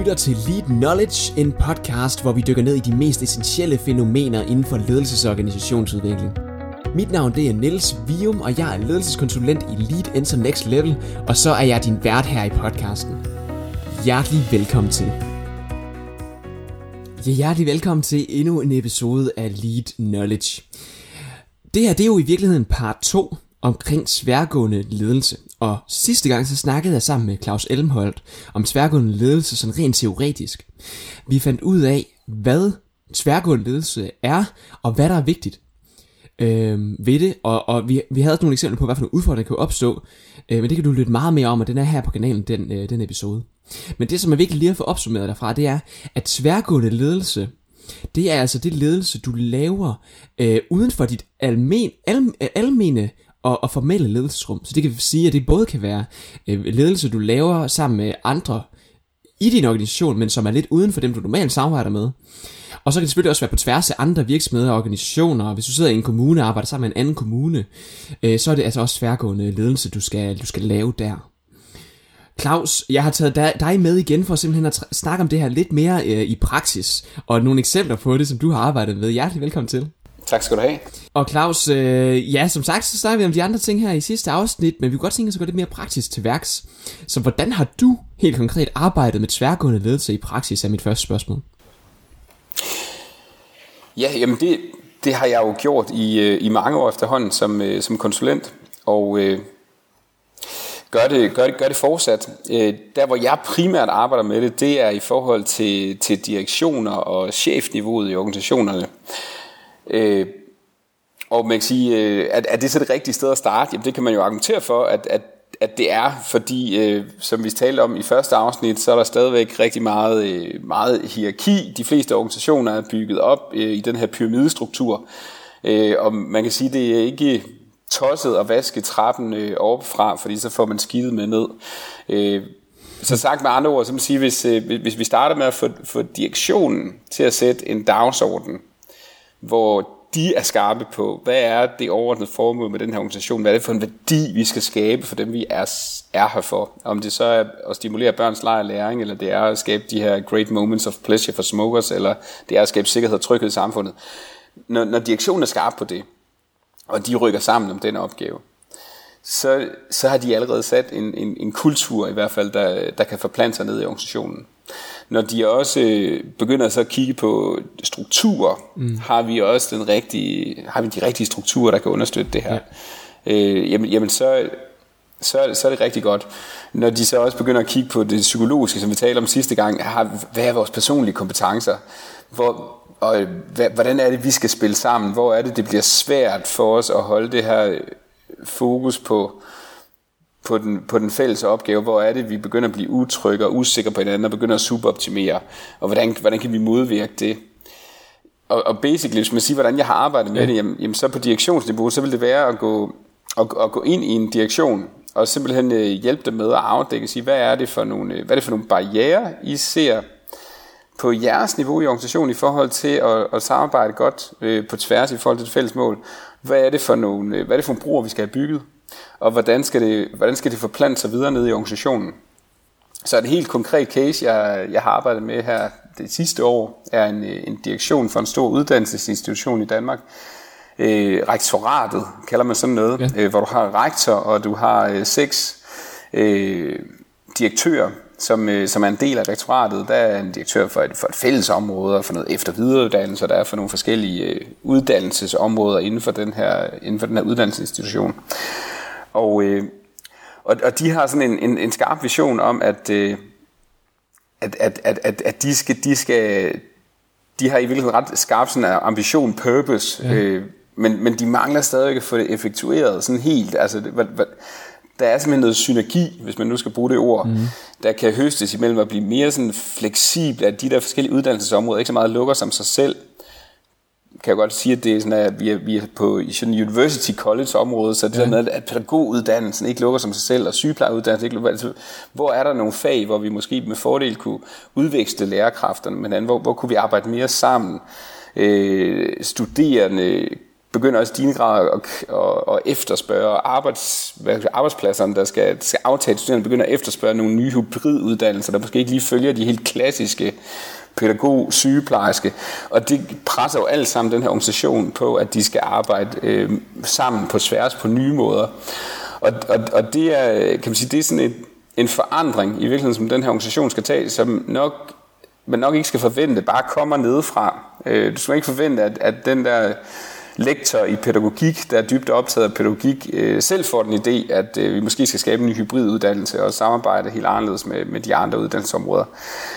lytter til Lead Knowledge, en podcast, hvor vi dykker ned i de mest essentielle fænomener inden for ledelses- og organisationsudvikling. Mit navn det er Niels Vium, og jeg er ledelseskonsulent i Lead Enter Next Level, og så er jeg din vært her i podcasten. Hjertelig velkommen til. Ja, hjertelig velkommen til endnu en episode af Lead Knowledge. Det her det er jo i virkeligheden part 2 omkring sværgående ledelse. Og sidste gang så snakkede jeg sammen med Claus Elmholdt om tværgående ledelse sådan rent teoretisk. Vi fandt ud af, hvad tværgående ledelse er, og hvad der er vigtigt øh, ved det, og, og vi, vi havde også nogle eksempler på, hvad for nogle udfordringer kan opstå, øh, men det kan du lytte meget mere om, og den er her på kanalen, den, øh, den episode. Men det, som er vigtigt lige at få opsummeret derfra, det er, at tværgående ledelse, det er altså det ledelse, du laver øh, uden for dit almen, al, almene og, og formelle ledelsesrum. Så det kan sige, at det både kan være øh, ledelse, du laver sammen med andre i din organisation, men som er lidt uden for dem, du normalt samarbejder med. Og så kan det selvfølgelig også være på tværs af andre virksomheder og organisationer. Hvis du sidder i en kommune og arbejder sammen med en anden kommune, øh, så er det altså også tværgående ledelse, du skal, du skal lave der. Claus, jeg har taget dig med igen for simpelthen at snakke om det her lidt mere øh, i praksis, og nogle eksempler på det, som du har arbejdet med. Hjertelig velkommen til. Tak skal du have. Og Claus, øh, ja, som sagt, så snakker vi om de andre ting her i sidste afsnit, men vi kunne godt tænke os at gå lidt mere praktisk til værks. Så hvordan har du helt konkret arbejdet med tværgående ledelse i praksis, er mit første spørgsmål. Ja, jamen det, det har jeg jo gjort i, øh, i mange år efterhånden som, øh, som konsulent, og øh, gør, det, gør, det, gør det fortsat. Øh, der hvor jeg primært arbejder med det, det er i forhold til, til direktioner og chefniveauet i organisationerne. Øh, og man kan sige, øh, at er det så det rigtige sted at starte? Jamen det kan man jo argumentere for, at, at, at det er, fordi øh, som vi talte om i første afsnit, så er der stadigvæk rigtig meget, øh, meget hierarki. De fleste organisationer er bygget op øh, i den her pyramidestruktur. Øh, og man kan sige, det er ikke tosset at vaske trappen øh, fra, fordi så får man skidtet med ned. Øh, så sagt med andre ord, så man sige, hvis, øh, hvis vi starter med at få, få direktionen til at sætte en dagsorden, hvor de er skarpe på, hvad er det overordnede formål med den her organisation, hvad er det for en værdi, vi skal skabe for dem, vi er, er her for. Om det så er at stimulere børns leg og læring, eller det er at skabe de her great moments of pleasure for smokers, eller det er at skabe sikkerhed og tryghed i samfundet. Når, når direktionen er skarp på det, og de rykker sammen om den opgave, så, så har de allerede sat en, en, en kultur i hvert fald, der, der kan forplante sig ned i organisationen. Når de også øh, begynder så at kigge på strukturer, mm. har vi også den rigtige, har vi de rigtige strukturer, der kan understøtte det her. Ja. Øh, jamen, jamen så, så, så er det rigtig godt. Når de så også begynder at kigge på det psykologiske, som vi talte om sidste gang, har, hvad er vores personlige kompetencer? Hvor, og hvordan er det, vi skal spille sammen? Hvor er det, det bliver svært for os at holde det her fokus på, på den, på den fælles opgave, hvor er det, vi begynder at blive utrygge og usikre på hinanden og begynder at superoptimere, og hvordan, hvordan kan vi modvirke det? Og, og basically, hvis man siger, hvordan jeg har arbejdet med ja. det, jamen, jamen, så på direktionsniveau, så vil det være at gå, at, at gå ind i en direktion, og simpelthen øh, hjælpe dem med at afdække, sige, hvad er det for nogle, øh, hvad er det for nogle barriere, I ser på jeres niveau i organisationen i forhold til at, at samarbejde godt øh, på tværs i forhold til det fælles mål. Hvad er det for nogle, øh, hvad er det for nogle bruger, vi skal have bygget? Og hvordan skal det, hvordan skal det forplante sig videre ned i organisationen. Så et helt konkret case, jeg, jeg har arbejdet med her det sidste år, er en, en direktion for en stor uddannelsesinstitution i Danmark. Øh, rektoratet kalder man sådan noget, ja. øh, hvor du har rektor, og du har øh, seks øh, direktører, som, øh, som er en del af rektoratet. Der er en direktør for et, for et fælles område, for noget efter videreuddannelse, og der er for nogle forskellige øh, uddannelsesområder inden for den her, inden for den her uddannelsesinstitution. Og, øh, og, og de har sådan en, en, en skarp vision om, at, øh, at, at, at, at, at de skal, de skal, de har i virkeligheden ret skarp sådan ambition, purpose, ja. øh, men, men de mangler stadig at få det effektueret sådan helt. Altså, hvad, hvad, der er simpelthen noget synergi, hvis man nu skal bruge det ord, mm. der kan høstes imellem at blive mere sådan fleksibel, at de der forskellige uddannelsesområder ikke så meget lukker som sig selv, kan jeg godt sige, at det er sådan, at vi er, vi er på i sådan university college område, så det ja. der med, at pædagoguddannelsen ikke lukker som sig selv, og sygeplejeuddannelsen ikke lukker, altså, hvor er der nogle fag, hvor vi måske med fordel kunne udveksle lærerkræfterne, men hvor, hvor kunne vi arbejde mere sammen? Øh, studerende begynder også dine grad at, at, at efterspørge arbejds, arbejdspladserne, der skal, skal aftage studerende, begynder at efterspørge nogle nye hybriduddannelser, der måske ikke lige følger de helt klassiske pædagog, sygeplejerske, og det presser jo alt sammen den her organisation på, at de skal arbejde øh, sammen på sværs på nye måder. Og, og, og det er, kan man sige, det er sådan et, en forandring i virkeligheden, som den her organisation skal tage, som nok man nok ikke skal forvente bare kommer nedefra. Øh, du skal ikke forvente, at, at den der lektor i pædagogik, der er dybt optaget af pædagogik, øh, selv får den idé, at øh, vi måske skal skabe en ny hybriduddannelse og samarbejde helt anderledes med, med de andre uddannelsesområder.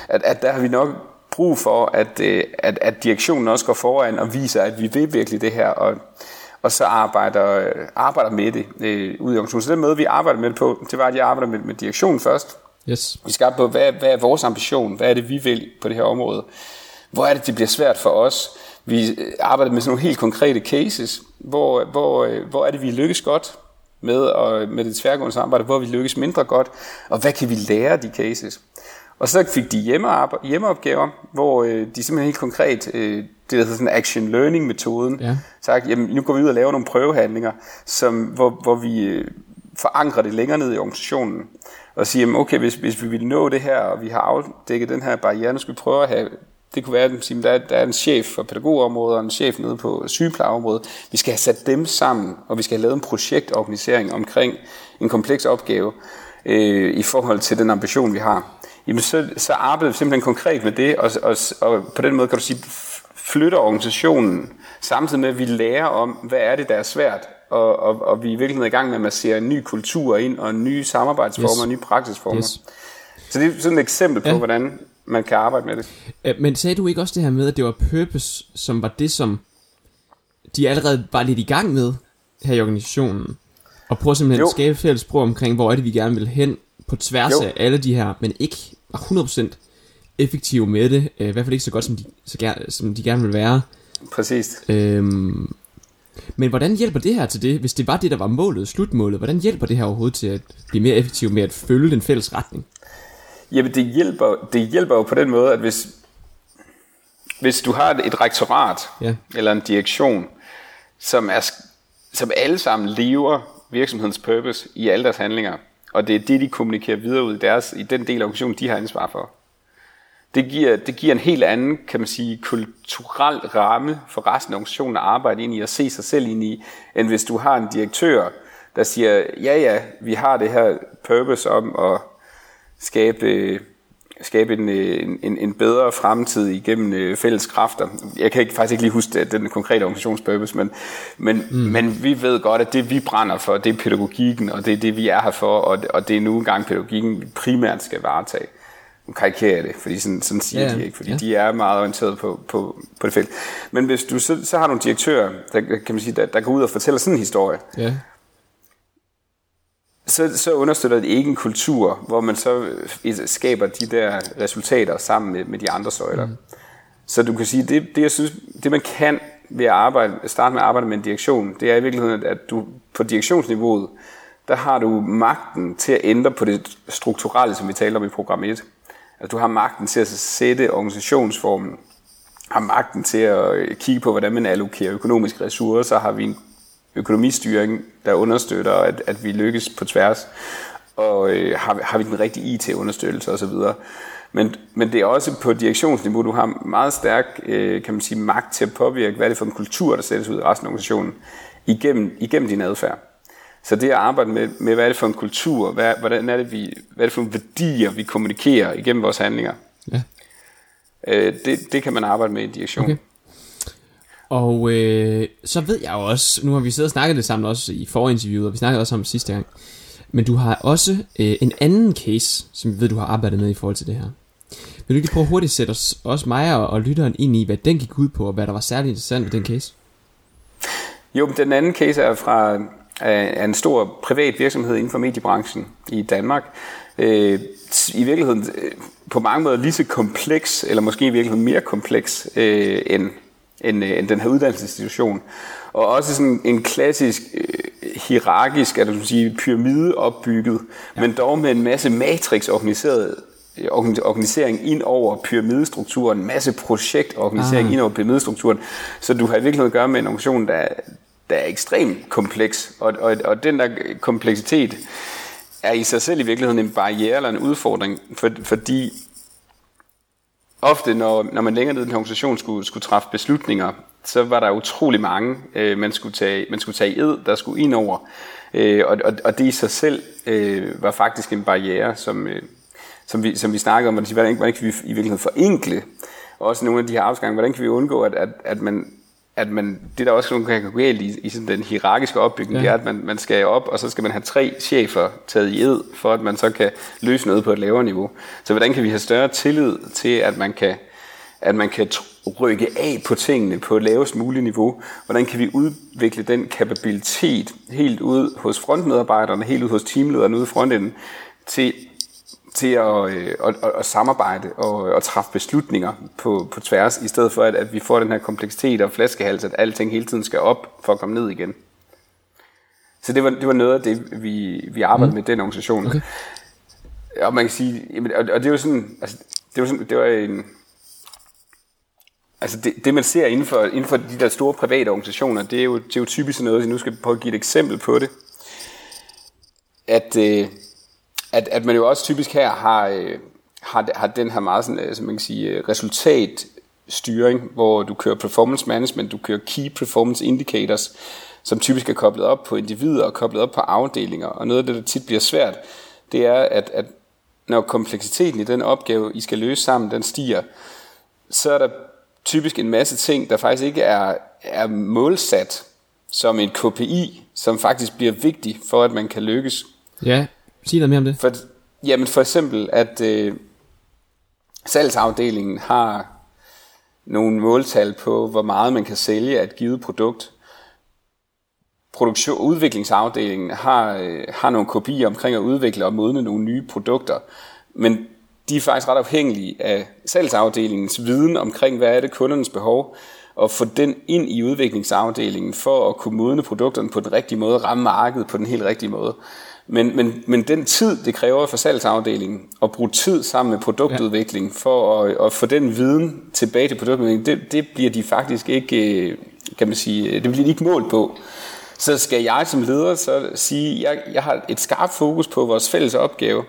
At, at der har vi nok brug for, at, øh, at, at direktionen også går foran og viser, at vi vil virkelig det her, og, og så arbejder, arbejder med det øh, ude i organisationen. Så den måde, vi arbejder med det på, det var, at jeg arbejder med, med direktionen først. Yes. Vi skal på, hvad, hvad er vores ambition? Hvad er det, vi vil på det her område? Hvor er det, det bliver svært for os? Vi øh, arbejder med sådan nogle helt konkrete cases. Hvor, hvor, øh, hvor er det, vi lykkes godt med, og med det tværgående samarbejde? Hvor vi lykkes mindre godt? Og hvad kan vi lære af de cases? Og så fik de hjemmeopgaver, hvor øh, de simpelthen helt konkret, øh, det der hedder sådan action learning metoden, ja. sagt, jamen nu går vi ud og laver nogle prøvehandlinger, som, hvor, hvor vi øh, forankrer det længere ned i organisationen, og siger, jamen, okay, hvis, hvis vi vil nå det her, og vi har afdækket den her barriere, nu skal vi prøve at have det kunne være, at der er, der er en chef for pædagogområdet og en chef nede på sygeplejeområdet. Vi skal have sat dem sammen, og vi skal have lavet en projektorganisering omkring en kompleks opgave øh, i forhold til den ambition, vi har jamen så, så arbejder vi simpelthen konkret med det, og, og, og på den måde kan du sige, flytter organisationen, samtidig med at vi lærer om, hvad er det, der er svært, og, og, og vi er i virkeligheden i gang med at massere en ny kultur ind, og nye samarbejdsformer, yes. nye praksisformer. Yes. Så det er sådan et eksempel på, ja. hvordan man kan arbejde med det. Men sagde du ikke også det her med, at det var purpose, som var det, som de allerede var lidt i gang med her i organisationen? Og prøve simpelthen jo. at skabe fælles sprog omkring, hvor er det, vi gerne vil hen, på tværs jo. af alle de her, men ikke 100% effektive med det, øh, i hvert fald ikke så godt, som de, så gerne, som de gerne vil være. Præcis. Øhm, men hvordan hjælper det her til det, hvis det var det, der var målet, slutmålet, hvordan hjælper det her overhovedet til at blive mere effektiv med at følge den fælles retning? Jamen det hjælper, det hjælper jo på den måde, at hvis, hvis du har et, rektorat, ja. eller en direktion, som, er, som alle sammen lever virksomhedens purpose i alle deres handlinger, og det er det, de kommunikerer videre ud i, deres, i den del af organisationen, de har ansvar for. Det giver, det giver en helt anden, kan man sige, kulturel ramme for resten af organisationen at arbejde ind i og se sig selv ind i, end hvis du har en direktør, der siger, ja ja, vi har det her purpose om at skabe skabe en, en, en bedre fremtid igennem øh, fælles kræfter. Jeg kan ikke, faktisk ikke lige huske den konkrete organisationspurpose, men, men, mm. men vi ved godt, at det vi brænder for, det er pædagogikken, og det er det, vi er her for, og, og det er nu engang pædagogikken, vi primært skal varetage. Nu karikerer jeg det, fordi sådan, sådan siger yeah. de ikke, fordi yeah. de er meget orienteret på, på, på det felt. Men hvis du så, så har nogle direktører, der, kan man sige, der, der går ud og fortæller sådan en historie, yeah så, så understøtter det ikke en kultur, hvor man så øh, skaber de der resultater sammen med, med de andre søjler. Mm. Så du kan sige, det, det jeg synes, det man kan ved at arbejde, starte med at arbejde med en direktion, det er i virkeligheden, at du på direktionsniveauet, der har du magten til at ændre på det strukturelle, som vi talte om i program 1. Altså du har magten til at sætte organisationsformen, har magten til at kigge på, hvordan man allokerer økonomiske ressourcer, har vi en økonomistyring, der understøtter, at, at vi lykkes på tværs, og øh, har, har vi den rigtige IT-understøttelse osv. Men, men det er også på direktionsniveau, du har meget stærk øh, kan man sige, magt til at påvirke, hvad er det for en kultur, der sættes ud i resten af organisationen, igennem, igennem din adfærd. Så det at arbejde med, med hvad er det for en kultur, hvad, hvordan er det, vi, hvad er det for nogle værdier, vi kommunikerer igennem vores handlinger, ja. øh, det, det kan man arbejde med i direktion. Okay. Og øh, så ved jeg jo også, nu har vi siddet og snakket det sammen også i forinterviewet, og vi snakkede også om sidste gang, men du har også øh, en anden case, som jeg ved, du har arbejdet med i forhold til det her. Vil du ikke prøve hurtigt at sætte os, også mig og, og lytteren ind i, hvad den gik ud på, og hvad der var særligt interessant ved den case? Jo, den anden case er fra øh, af en stor privat virksomhed inden for mediebranchen i Danmark. Øh, I virkeligheden øh, på mange måder lige så kompleks, eller måske i virkeligheden mere kompleks øh, end end, øh, end den her uddannelsesinstitution. Og også sådan en klassisk øh, hierarkisk, at du sige, pyramide opbygget, ja. men dog med en masse matrix organiseret øh, organisering ind over pyramidestrukturen, en masse projektorganisering ah. ind over pyramidestrukturen, så du har i virkeligheden at gøre med en organisation, der, der er ekstremt kompleks, og, og, og den der kompleksitet er i sig selv i virkeligheden en barriere eller en udfordring, for, fordi ofte, når, når man længere ned i den organisation skulle, skulle træffe beslutninger, så var der utrolig mange, øh, man, skulle tage, man skulle tage i ed, der skulle ind over. Øh, og, og, og det i sig selv øh, var faktisk en barriere, som, øh, som, vi, som vi snakkede om, hvordan, hvordan kan vi i virkeligheden forenkle også nogle af de her afgange, hvordan kan vi undgå, at, at, at man at man, det der også kan gå galt i, i sådan den hierarkiske opbygning, ja. det er, at man, man skal op, og så skal man have tre chefer taget i ed, for at man så kan løse noget på et lavere niveau. Så hvordan kan vi have større tillid til, at man kan, at man kan rykke af på tingene på et lavest muligt niveau? Hvordan kan vi udvikle den kapabilitet helt ud hos frontmedarbejderne, helt ud hos teamlederne ude i frontenden, til til at, øh, at, at, at samarbejde og at træffe beslutninger på, på tværs, i stedet for at, at vi får den her kompleksitet og flaskehals, at alting hele tiden skal op for at komme ned igen. Så det var, det var noget af det, vi, vi arbejdede mm. med den organisation. Okay. Og man kan sige, og, og det var sådan, altså, det var sådan, det var en, Altså det, det man ser inden for, inden for de der store private organisationer, det er jo, det er jo typisk sådan noget, jeg nu skal prøve at give et eksempel på det. At, øh, at, at man jo også typisk her har, øh, har, har den her meget sådan, øh, som man kan sige, øh, resultatstyring, hvor du kører performance management, du kører key performance indicators, som typisk er koblet op på individer og koblet op på afdelinger. Og noget af det, der tit bliver svært, det er, at, at når kompleksiteten i den opgave, I skal løse sammen, den stiger, så er der typisk en masse ting, der faktisk ikke er, er målsat som en KPI, som faktisk bliver vigtig for, at man kan lykkes. Ja, sig noget mere om det. For, jamen for eksempel, at øh, salgsafdelingen har nogle måltal på, hvor meget man kan sælge af et givet produkt. Produktion, udviklingsafdelingen har, øh, har nogle kopier omkring at udvikle og modne nogle nye produkter. Men de er faktisk ret afhængige af salgsafdelingens viden omkring, hvad er det kundernes behov, og få den ind i udviklingsafdelingen for at kunne modne produkterne på den rigtige måde, ramme markedet på den helt rigtige måde. Men, men, men den tid, det kræver for salgsafdelingen at bruge tid sammen med produktudvikling ja. for at, at få den viden tilbage til produktudvikling, det, det bliver de faktisk ikke, øh, kan man sige, det bliver de ikke målt på. Så skal jeg som leder så sige, jeg, jeg har et skarpt fokus på vores fælles opgave,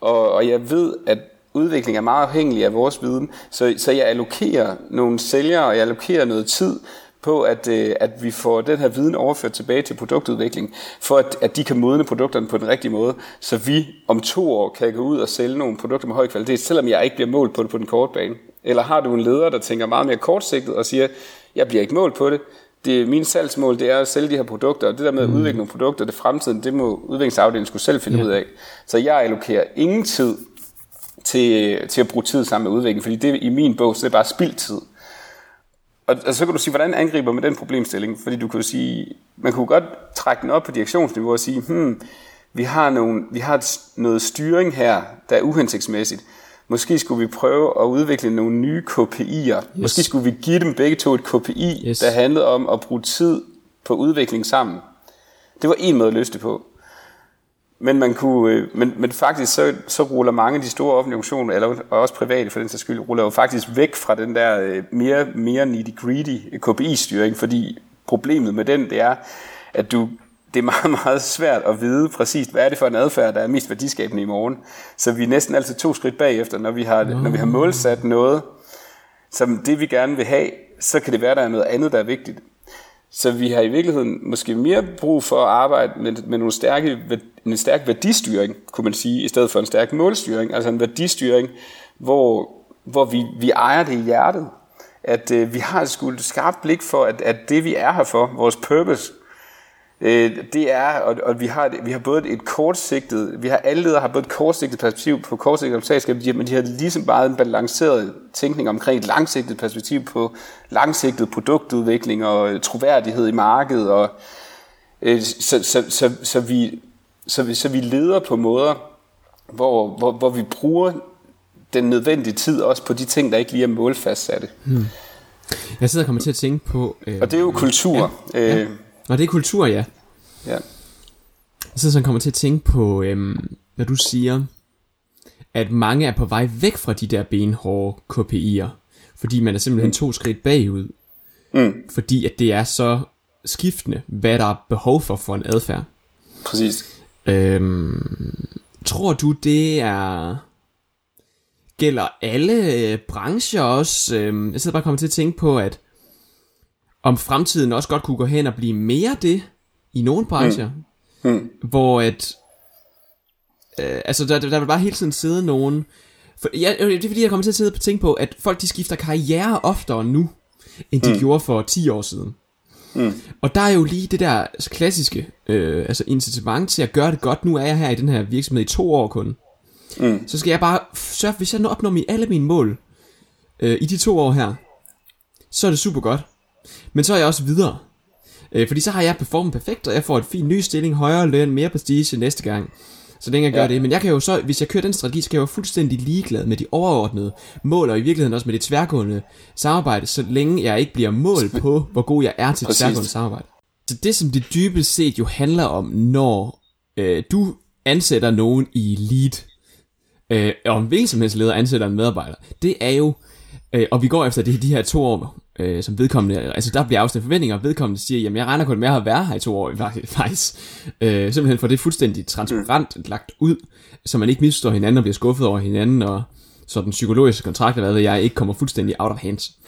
og, og jeg ved, at udvikling er meget afhængig af vores viden, så, så jeg allokerer nogle sælgere, og jeg allokerer noget tid på, at, øh, at vi får den her viden overført tilbage til produktudvikling, for at, at de kan modne produkterne på den rigtige måde, så vi om to år kan gå ud og sælge nogle produkter med høj kvalitet, selvom jeg ikke bliver målt på det på den korte bane. Eller har du en leder, der tænker meget mere kortsigtet og siger, jeg bliver ikke målt på det, det, min salgsmål det er at sælge de her produkter, og det der med at mm. udvikle nogle produkter, det fremtiden, det må udviklingsafdelingen skulle selv finde ja. ud af. Så jeg allokerer ingen tid til, til at bruge tid sammen med udvikling, fordi det i min bog, så er det bare spildt tid. Og, og så kan du sige, hvordan angriber man den problemstilling? Fordi du kan jo sige, man kunne godt trække den op på direktionsniveau og sige, hmm, vi har, nogle, vi har noget styring her, der er uhensigtsmæssigt. Måske skulle vi prøve at udvikle nogle nye KPI'er. Yes. Måske skulle vi give dem begge to et KPI, yes. der handlede om at bruge tid på udvikling sammen. Det var en måde at løse det på. Men, man kunne, øh, men, men faktisk så, så ruller mange af de store offentlige organisationer, eller også private for den sags skyld, ruller jo faktisk væk fra den der øh, mere, mere nitty-gritty KPI-styring, fordi problemet med den, det er, at du, det er meget, meget svært at vide præcis, hvad er det for en adfærd, der er mest værdiskabende i morgen. Så vi er næsten altid to skridt bagefter, når vi har, når vi har målsat noget, som det vi gerne vil have, så kan det være, der er noget andet, der er vigtigt. Så vi har i virkeligheden måske mere brug for at arbejde med, med nogle stærke, en stærk værdistyring, kunne man sige, i stedet for en stærk målstyring. Altså en værdistyring, hvor, hvor vi, vi ejer det i hjertet. At øh, vi har et skarpt blik for, at, at det vi er her for, vores purpose, det er, og, og vi, har, vi har både et kortsigtet, vi har alle ledere har både et kortsigtet perspektiv på kortsigtet resultatskab, men de har ligesom bare en balanceret tænkning omkring et langsigtet perspektiv på langsigtet produktudvikling og troværdighed i markedet, og øh, så, så, så, så, vi, så, vi, så vi leder på måder, hvor, hvor, hvor vi bruger den nødvendige tid også på de ting, der ikke lige er målfastsatte. Hmm. Jeg sidder og kommer til at tænke på... Øh, og det er jo kultur. Ja, ja. Øh, og det er kultur, ja. Ja. Så så kommer til at tænke på, øhm, hvad du siger, at mange er på vej væk fra de der benhårde KPI'er, fordi man er simpelthen mm. to skridt bagud. Mm. Fordi at det er så skiftende, hvad der er behov for for en adfærd. Præcis. Øhm, tror du, det er... Gælder alle øh, brancher også? Øhm, jeg sidder bare kommet til at tænke på, at om fremtiden også godt kunne gå hen og blive mere det i nogle brancher, mm. Mm. hvor at øh, altså der, der vil bare hele tiden sidde nogen for, ja, det er fordi jeg kommer til at sidde og tænke på at folk de skifter karriere oftere nu end de mm. gjorde for 10 år siden mm. og der er jo lige det der klassiske øh, altså incitament til at gøre det godt nu er jeg her i den her virksomhed i to år kun mm. så skal jeg bare sørge hvis jeg nu opnår alle mine mål øh, i de to år her så er det super godt men så er jeg også videre. Øh, fordi så har jeg performet perfekt, og jeg får et fint ny stilling, højere løn, mere prestige næste gang. Så længe jeg gør ja. det. Men jeg kan jo så, hvis jeg kører den strategi, så kan jeg jo fuldstændig ligeglad med de overordnede mål, og i virkeligheden også med det tværgående samarbejde, så længe jeg ikke bliver mål på, hvor god jeg er til det tværgående samarbejde. Så det, som det dybest set jo handler om, når øh, du ansætter nogen i lead, øh, og en hvilken som helst leder ansætter en medarbejder, det er jo, øh, og vi går efter det, de her to år, øh, som vedkommende, altså der bliver afstemt forventninger, og vedkommende siger, jamen jeg regner kun med at være her i to år, faktisk. Øh, simpelthen for det er fuldstændig transparent mm. lagt ud, så man ikke misforstår hinanden og bliver skuffet over hinanden, og så den psykologiske kontrakt, hvad ved jeg, ikke kommer fuldstændig out of hands.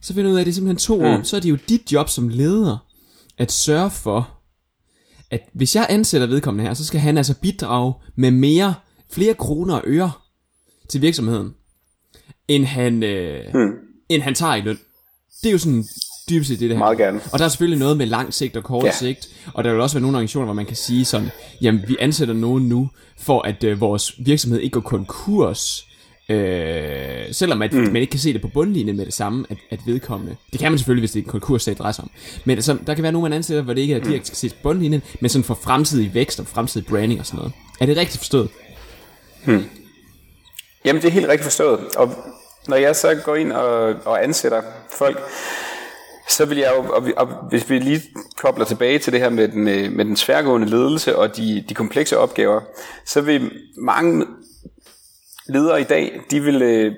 Så finder ud af, at det er simpelthen to mm. år, så er det jo dit job som leder, at sørge for, at hvis jeg ansætter vedkommende her, så skal han altså bidrage med mere, flere kroner og øre til virksomheden, end han, øh, mm. end han tager i løn. Det er jo sådan dybest set det, det her. Meget gerne. Og der er selvfølgelig noget med lang sigt og kort ja. sigt, og der vil også være nogle organisationer, hvor man kan sige sådan, jamen vi ansætter nogen nu, for at øh, vores virksomhed ikke går konkurs, øh, selvom at mm. man ikke kan se det på bundlinjen med det samme, at, at vedkommende, det kan man selvfølgelig, hvis det er en konkurs, det drejer sig om, men altså, der kan være nogle, man ansætter, hvor det ikke er direkte skal ses på bundlinjen, men sådan for fremtidig vækst og fremtidig branding og sådan noget. Er det rigtigt forstået? Hmm. Jamen, det er helt rigtigt forstået, og når jeg så går ind og, og ansætter folk, så vil jeg jo, og, vi, og hvis vi lige kobler tilbage til det her med den, øh, med den tværgående ledelse og de, de komplekse opgaver, så vil mange ledere i dag, de vil, øh,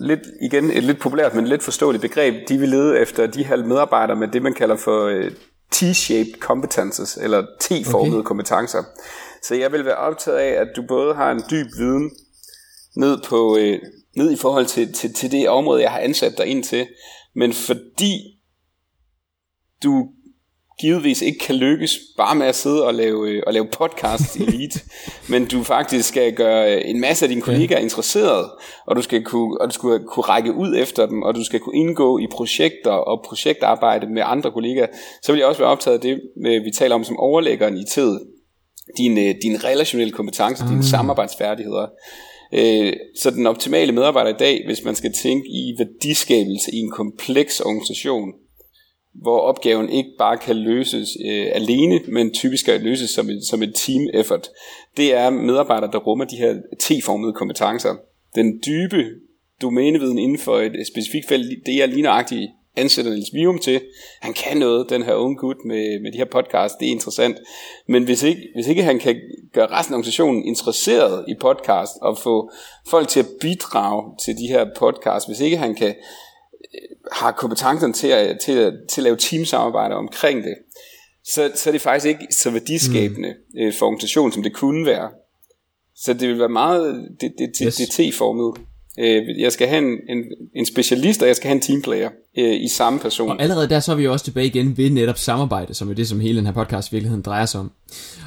lidt, igen et lidt populært, men lidt forståeligt begreb, de vil lede efter de her medarbejdere med det, man kalder for øh, T-shaped competences, eller T-formede okay. kompetencer. Så jeg vil være optaget af, at du både har en dyb viden ned på ned i forhold til, til, til det område, jeg har ansat dig ind til. Men fordi du givetvis ikke kan lykkes bare med at sidde og lave, øh, og lave podcast i Elite, men du faktisk skal gøre en masse af dine kollegaer interesseret, og du skal kunne, og du skal kunne række ud efter dem, og du skal kunne indgå i projekter og projektarbejde med andre kollegaer, så vil jeg også være optaget af det, vi taler om som overlæggeren i tid. Dine, dine relationelle kompetencer, dine mm. samarbejdsfærdigheder. Øh, så den optimale medarbejder i dag, hvis man skal tænke i værdiskabelse i en kompleks organisation, hvor opgaven ikke bare kan løses øh, alene, men typisk skal løses som et, som et team effort, det er medarbejdere, der rummer de her T-formede kompetencer. Den dybe domæneviden inden for et specifikt felt, det er lige nøjagtigt ansætter Niels Vium til. Han kan noget, den her unge gut med, med de her podcast, det er interessant. Men hvis ikke, hvis ikke han kan gøre resten af organisationen interesseret i podcast, og få folk til at bidrage til de her podcast, hvis ikke han kan øh, har kompetencen til at, til, at, til at lave teamsamarbejde omkring det, så, så er det faktisk ikke så værdiskabende mm. øh, for organisationen, som det kunne være. Så det vil være meget, det, det, det, yes. det T-formet. Øh, jeg skal have en, en, en specialist, og jeg skal have en teamplayer øh, i samme person. Og allerede der så er vi jo også tilbage igen ved netop samarbejde, som er det, som hele den her podcast i virkeligheden drejer sig om.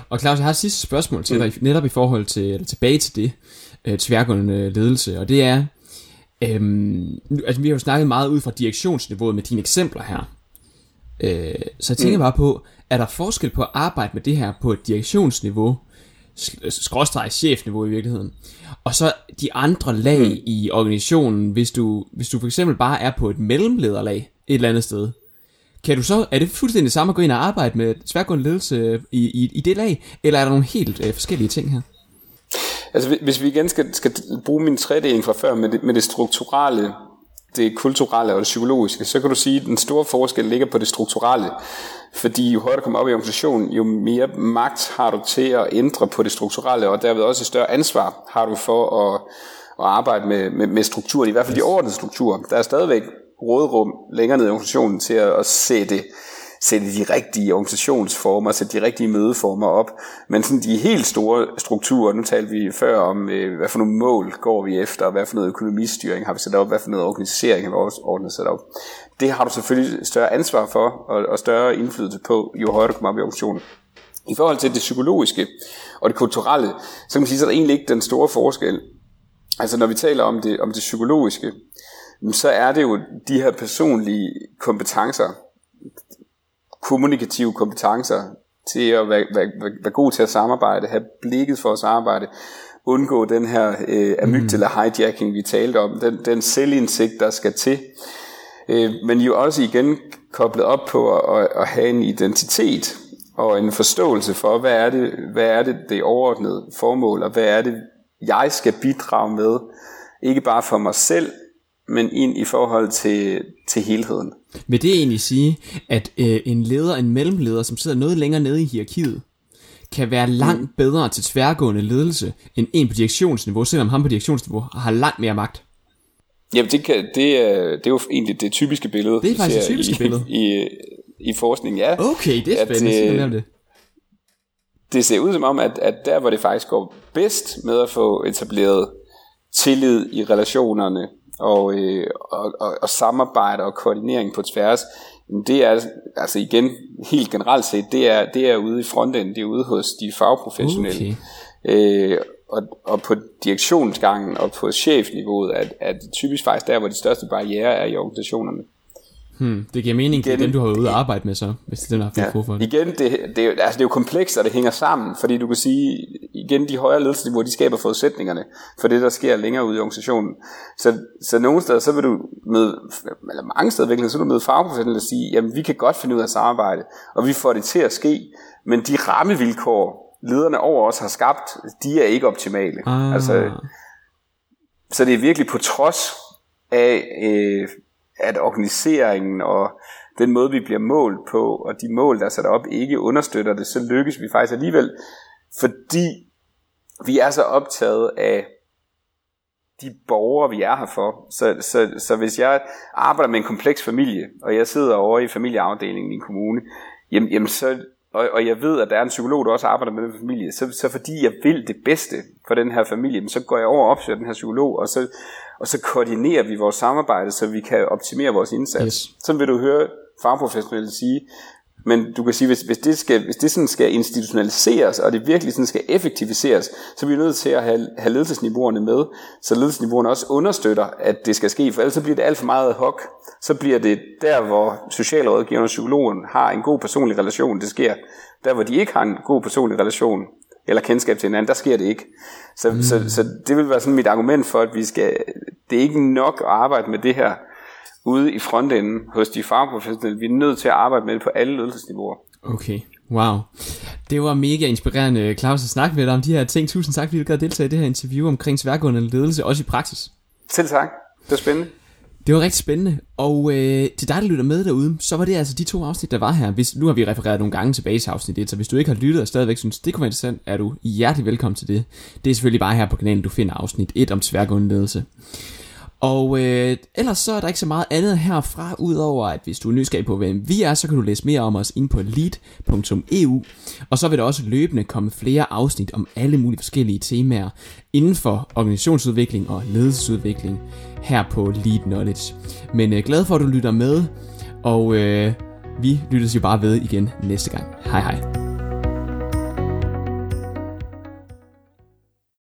Og Claus, jeg har et sidste spørgsmål til mm. dig, netop i forhold til, eller tilbage til det, øh, tværgående ledelse, og det er, øhm, altså vi har jo snakket meget ud fra direktionsniveauet med dine eksempler her. Øh, så jeg tænker mm. bare på, er der forskel på at arbejde med det her på et direktionsniveau, skråstreg chefniveau i virkeligheden. Og så de andre lag mm. i organisationen, hvis du, hvis du for eksempel bare er på et mellemlederlag et eller andet sted. Kan du så, er det fuldstændig samme at gå ind og arbejde med tværgående ledelse i, i, i det lag, eller er der nogle helt øh, forskellige ting her? Altså hvis vi igen skal, skal bruge min tredeling fra før med det, med det strukturelle, det kulturelle og det psykologiske, så kan du sige, at den store forskel ligger på det strukturelle. Fordi jo højere du kommer op i organisationen, jo mere magt har du til at ændre på det strukturelle, og derved også et større ansvar har du for at, at arbejde med, med, med strukturen, i hvert fald de overordnede strukturer. Der er stadigvæk rådrum længere ned i organisationen til at, at sætte sætte de rigtige organisationsformer, sætte de rigtige mødeformer op. Men sådan de helt store strukturer, nu talte vi før om, øh, hvad for nogle mål går vi efter, hvad for noget økonomistyring har vi sat op, hvad for noget organisering har vi også sat op. Det har du selvfølgelig større ansvar for, og, og større indflydelse på, jo højere du kommer op i organisationen. I forhold til det psykologiske og det kulturelle, så kan man sige, at der egentlig ikke den store forskel. Altså når vi taler om det, om det psykologiske, så er det jo de her personlige kompetencer, kommunikative kompetencer, til at være, være, være, være god til at samarbejde, have blikket for at samarbejde, undgå den her øh, amygdala hijacking, vi talte om, den, den selvindsigt, der skal til. Øh, men jo også igen koblet op på at, at have en identitet og en forståelse for, hvad er det, hvad er det, det overordnede formål, og hvad er det, jeg skal bidrage med, ikke bare for mig selv, men ind i forhold til, til helheden. Vil det egentlig sige, at øh, en leder, en mellemleder, som sidder noget længere nede i hierarkiet, kan være langt mm. bedre til tværgående ledelse, end en på direktionsniveau, selvom han på direktionsniveau har langt mere magt? Jamen, det, kan, det, er, det er jo egentlig det typiske billede. Det er faktisk det typiske i, billede. I, i forskning, ja. Okay, det er spændende. At, øh, det. det ser ud som om, at, at der hvor det faktisk går bedst med at få etableret tillid i relationerne, og, øh, og, og, og samarbejde og koordinering på tværs, det er altså igen helt generelt set, det er, det er ude i frontenden, det er ude hos de fagprofessionelle. Okay. Øh, og, og på direktionsgangen og på chefniveauet er, er det typisk faktisk der, hvor de største barriere er i organisationerne. Hmm, det giver mening, igen, det er dem, du har været ude at arbejde med så, hvis det er den, har ja, for det. Igen, det, det, er, altså, det er jo komplekst, og det hænger sammen, fordi du kan sige, igen, de højere ledelsesniveauer, de skaber forudsætningerne for det, der sker længere ude i organisationen. Så, så nogle steder, så vil du møde, eller mange steder virkelig, så vil du møde fagprofessionelle og sige, jamen, vi kan godt finde ud af samarbejde, og vi får det til at ske, men de rammevilkår, lederne over os har skabt, de er ikke optimale. Ah. Altså, så det er virkelig på trods af øh, at organiseringen og den måde, vi bliver målt på, og de mål, der er sat op, ikke understøtter det, så lykkes vi faktisk alligevel, fordi vi er så optaget af de borgere, vi er her for. Så, så, så hvis jeg arbejder med en kompleks familie, og jeg sidder over i familieafdelingen i en kommune, jamen, jamen så, og, og jeg ved, at der er en psykolog, der også arbejder med den familie, så, så fordi jeg vil det bedste for den her familie, så går jeg over og opsøger den her psykolog, og så, og så koordinerer vi vores samarbejde, så vi kan optimere vores indsats. Yes. Sådan vil du høre fagprofessionelle sige, men du kan sige, hvis, hvis, det, skal, hvis det sådan skal institutionaliseres, og det virkelig sådan skal effektiviseres, så er vi nødt til at have, have ledelsesniveauerne med, så ledelsesniveauerne også understøtter, at det skal ske, for ellers så bliver det alt for meget hok. Så bliver det der, hvor socialrådgiveren og psykologen har en god personlig relation, det sker. Der, hvor de ikke har en god personlig relation, eller kendskab til hinanden, der sker det ikke. Så, mm. så, så det vil være sådan mit argument for, at vi skal, det er ikke nok at arbejde med det her ude i frontenden hos de fagprofessionelle. Vi er nødt til at arbejde med det på alle ledelsesniveauer. Okay, wow. Det var mega inspirerende, Claus, at snakke med dig om de her ting. Tusind tak, fordi du gad deltage i det her interview omkring tværgående ledelse, også i praksis. Selv tak. Det var spændende. Det var rigtig spændende, og øh, til dig, der lytter med derude, så var det altså de to afsnit, der var her. Hvis, nu har vi refereret nogle gange tilbage til afsnit 1, så hvis du ikke har lyttet og stadigvæk synes, det kunne være interessant, er du hjertelig velkommen til det. Det er selvfølgelig bare her på kanalen, du finder afsnit 1 om tværgående ledelse. Og øh, ellers så er der ikke så meget andet herfra, udover at hvis du er nysgerrig på, hvem vi er, så kan du læse mere om os ind på lead.eu. Og så vil der også løbende komme flere afsnit om alle mulige forskellige temaer inden for organisationsudvikling og ledelsesudvikling her på Lead Knowledge. Men øh, glad for, at du lytter med, og øh, vi lyttes jo bare ved igen næste gang. Hej hej.